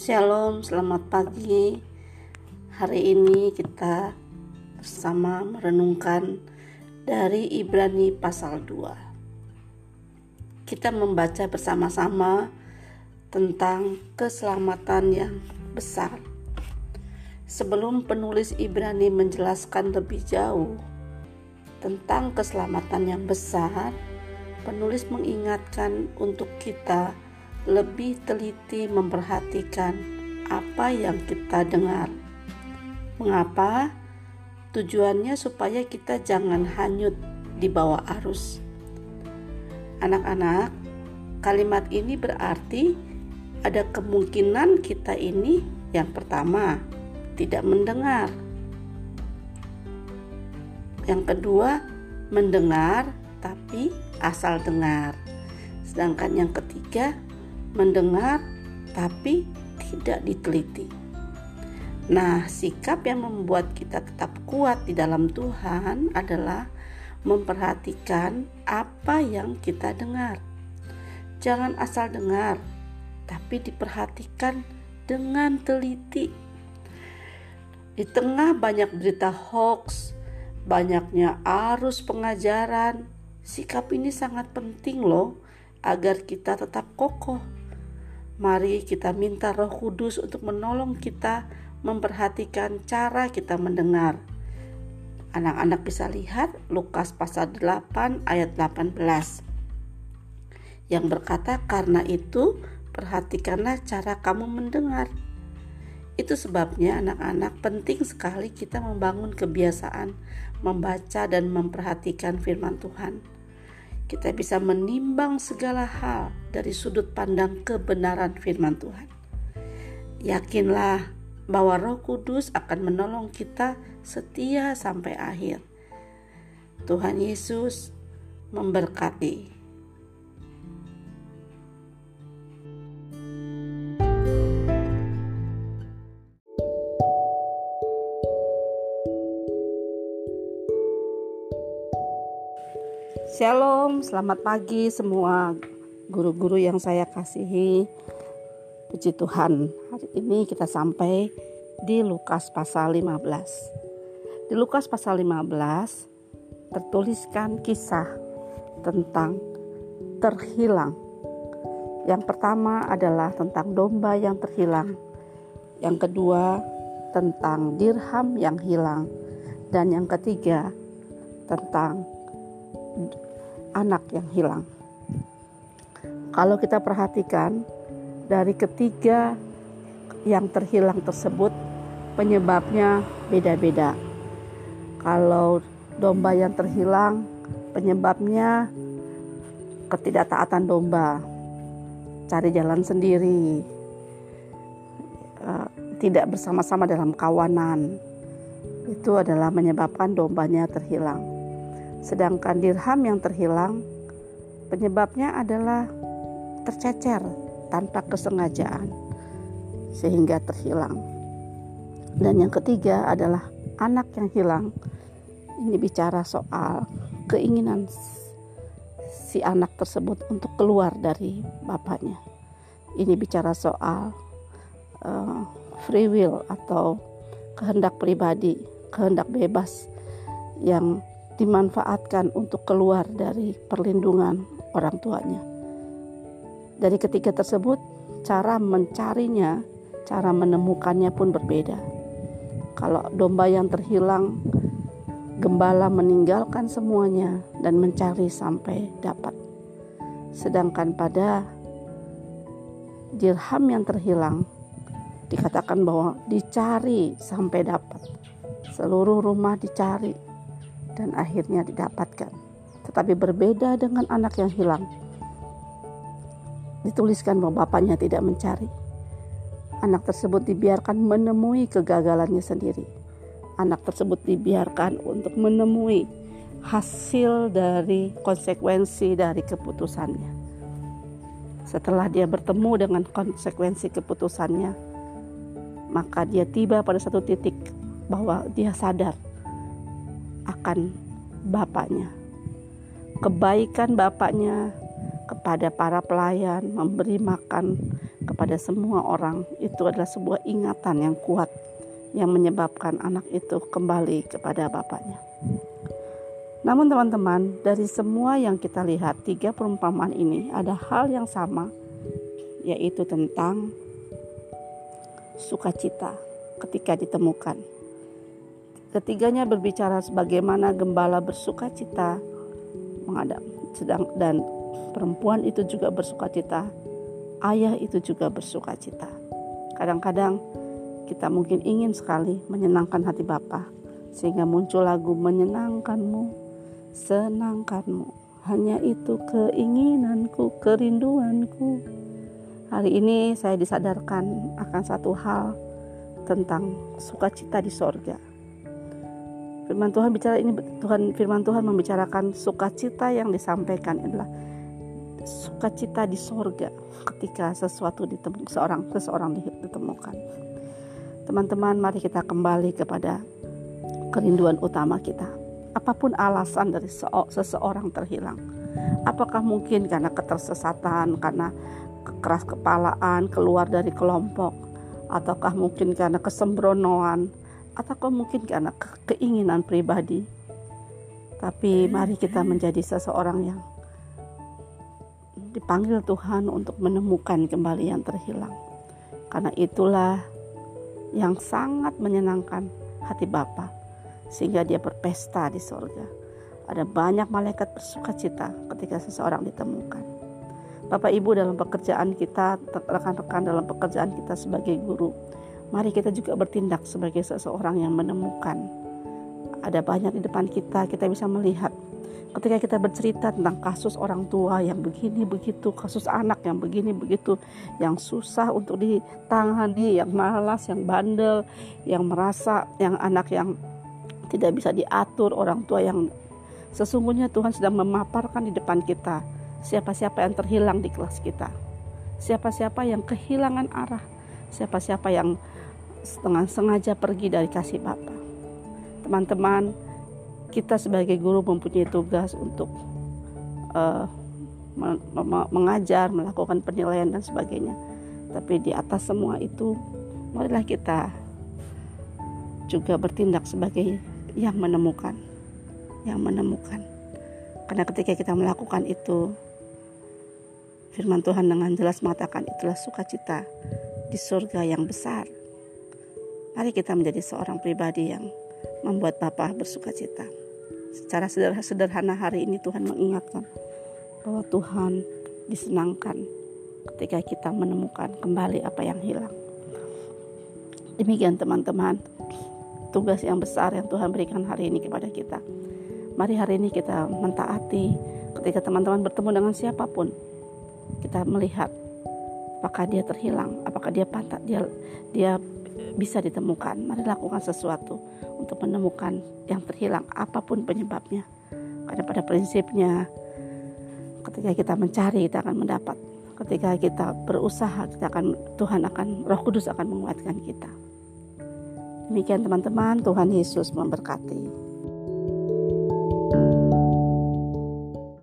Shalom, selamat pagi. Hari ini kita bersama merenungkan dari Ibrani pasal 2. Kita membaca bersama-sama tentang keselamatan yang besar. Sebelum penulis Ibrani menjelaskan lebih jauh tentang keselamatan yang besar, penulis mengingatkan untuk kita lebih teliti memperhatikan apa yang kita dengar. Mengapa? Tujuannya supaya kita jangan hanyut di bawah arus. Anak-anak, kalimat ini berarti ada kemungkinan kita ini yang pertama tidak mendengar. Yang kedua, mendengar tapi asal dengar. Sedangkan yang ketiga, mendengar tapi tidak diteliti. Nah, sikap yang membuat kita tetap kuat di dalam Tuhan adalah memperhatikan apa yang kita dengar. Jangan asal dengar, tapi diperhatikan dengan teliti. Di tengah banyak berita hoax, banyaknya arus pengajaran, sikap ini sangat penting loh agar kita tetap kokoh Mari kita minta Roh Kudus untuk menolong kita memperhatikan cara kita mendengar. Anak-anak bisa lihat Lukas pasal 8 ayat 18 yang berkata karena itu perhatikanlah cara kamu mendengar. Itu sebabnya anak-anak penting sekali kita membangun kebiasaan membaca dan memperhatikan firman Tuhan kita bisa menimbang segala hal dari sudut pandang kebenaran firman Tuhan. Yakinlah bahwa Roh Kudus akan menolong kita setia sampai akhir. Tuhan Yesus memberkati. Shalom, selamat pagi semua guru-guru yang saya kasihi. Puji Tuhan, hari ini kita sampai di Lukas pasal 15. Di Lukas pasal 15 tertuliskan kisah tentang terhilang. Yang pertama adalah tentang domba yang terhilang. Yang kedua tentang dirham yang hilang. Dan yang ketiga tentang anak yang hilang. Kalau kita perhatikan dari ketiga yang terhilang tersebut penyebabnya beda-beda. Kalau domba yang terhilang penyebabnya ketidaktaatan domba, cari jalan sendiri, eh, tidak bersama-sama dalam kawanan. Itu adalah menyebabkan dombanya terhilang. Sedangkan dirham yang terhilang penyebabnya adalah tercecer tanpa kesengajaan sehingga terhilang. Dan yang ketiga adalah anak yang hilang. Ini bicara soal keinginan si anak tersebut untuk keluar dari bapaknya. Ini bicara soal uh, free will atau kehendak pribadi, kehendak bebas yang dimanfaatkan untuk keluar dari perlindungan orang tuanya. Dari ketiga tersebut, cara mencarinya, cara menemukannya pun berbeda. Kalau domba yang terhilang, gembala meninggalkan semuanya dan mencari sampai dapat. Sedangkan pada dirham yang terhilang, dikatakan bahwa dicari sampai dapat. Seluruh rumah dicari, dan akhirnya didapatkan. Tetapi berbeda dengan anak yang hilang. Dituliskan bahwa bapaknya tidak mencari. Anak tersebut dibiarkan menemui kegagalannya sendiri. Anak tersebut dibiarkan untuk menemui hasil dari konsekuensi dari keputusannya. Setelah dia bertemu dengan konsekuensi keputusannya, maka dia tiba pada satu titik bahwa dia sadar akan bapaknya. Kebaikan bapaknya kepada para pelayan, memberi makan kepada semua orang itu adalah sebuah ingatan yang kuat yang menyebabkan anak itu kembali kepada bapaknya. Namun teman-teman, dari semua yang kita lihat, tiga perumpamaan ini ada hal yang sama, yaitu tentang sukacita ketika ditemukan. Ketiganya berbicara sebagaimana gembala bersukacita menghadap sedang dan perempuan itu juga bersukacita, ayah itu juga bersukacita. Kadang-kadang kita mungkin ingin sekali menyenangkan hati Bapa sehingga muncul lagu menyenangkanmu senangkanmu. Hanya itu keinginanku, kerinduanku. Hari ini saya disadarkan akan satu hal tentang sukacita di sorga. Firman Tuhan bicara ini Tuhan firman Tuhan membicarakan sukacita yang disampaikan adalah sukacita di sorga ketika sesuatu ditemukan seorang seseorang ditemukan. Teman-teman, mari kita kembali kepada kerinduan utama kita apa pun alasan dari seseorang terhilang. Apakah mungkin karena ketersesatan, karena keras kepalaan, keluar dari kelompok, ataukah mungkin karena kesembronoan, ataukah mungkin karena keinginan pribadi. Tapi mari kita menjadi seseorang yang dipanggil Tuhan untuk menemukan kembali yang terhilang. Karena itulah yang sangat menyenangkan hati Bapak sehingga dia berpesta di sorga. Ada banyak malaikat bersuka cita ketika seseorang ditemukan. Bapak Ibu dalam pekerjaan kita, rekan-rekan dalam pekerjaan kita sebagai guru, mari kita juga bertindak sebagai seseorang yang menemukan. Ada banyak di depan kita, kita bisa melihat. Ketika kita bercerita tentang kasus orang tua yang begini begitu, kasus anak yang begini begitu, yang susah untuk ditangani, yang malas, yang bandel, yang merasa, yang anak yang tidak bisa diatur orang tua yang sesungguhnya Tuhan sedang memaparkan di depan kita. Siapa-siapa yang terhilang di kelas kita. Siapa-siapa yang kehilangan arah. Siapa-siapa yang setengah sengaja pergi dari kasih Bapa. Teman-teman kita sebagai guru mempunyai tugas untuk uh, mengajar melakukan penilaian dan sebagainya. Tapi di atas semua itu marilah kita juga bertindak sebagai yang menemukan yang menemukan. Karena ketika kita melakukan itu firman Tuhan dengan jelas mengatakan itulah sukacita di surga yang besar mari kita menjadi seorang pribadi yang membuat Bapa bersukacita secara sederhana hari ini Tuhan mengingatkan bahwa Tuhan disenangkan ketika kita menemukan kembali apa yang hilang demikian teman-teman tugas yang besar yang Tuhan berikan hari ini kepada kita. Mari hari ini kita mentaati ketika teman-teman bertemu dengan siapa pun. Kita melihat apakah dia terhilang, apakah dia pantat, dia dia bisa ditemukan. Mari lakukan sesuatu untuk menemukan yang terhilang apa pun penyebabnya. Karena pada prinsipnya ketika kita mencari kita akan mendapat. Ketika kita berusaha kita akan Tuhan akan Roh Kudus akan menguatkan kita. Demikian teman-teman, Tuhan Yesus memberkati.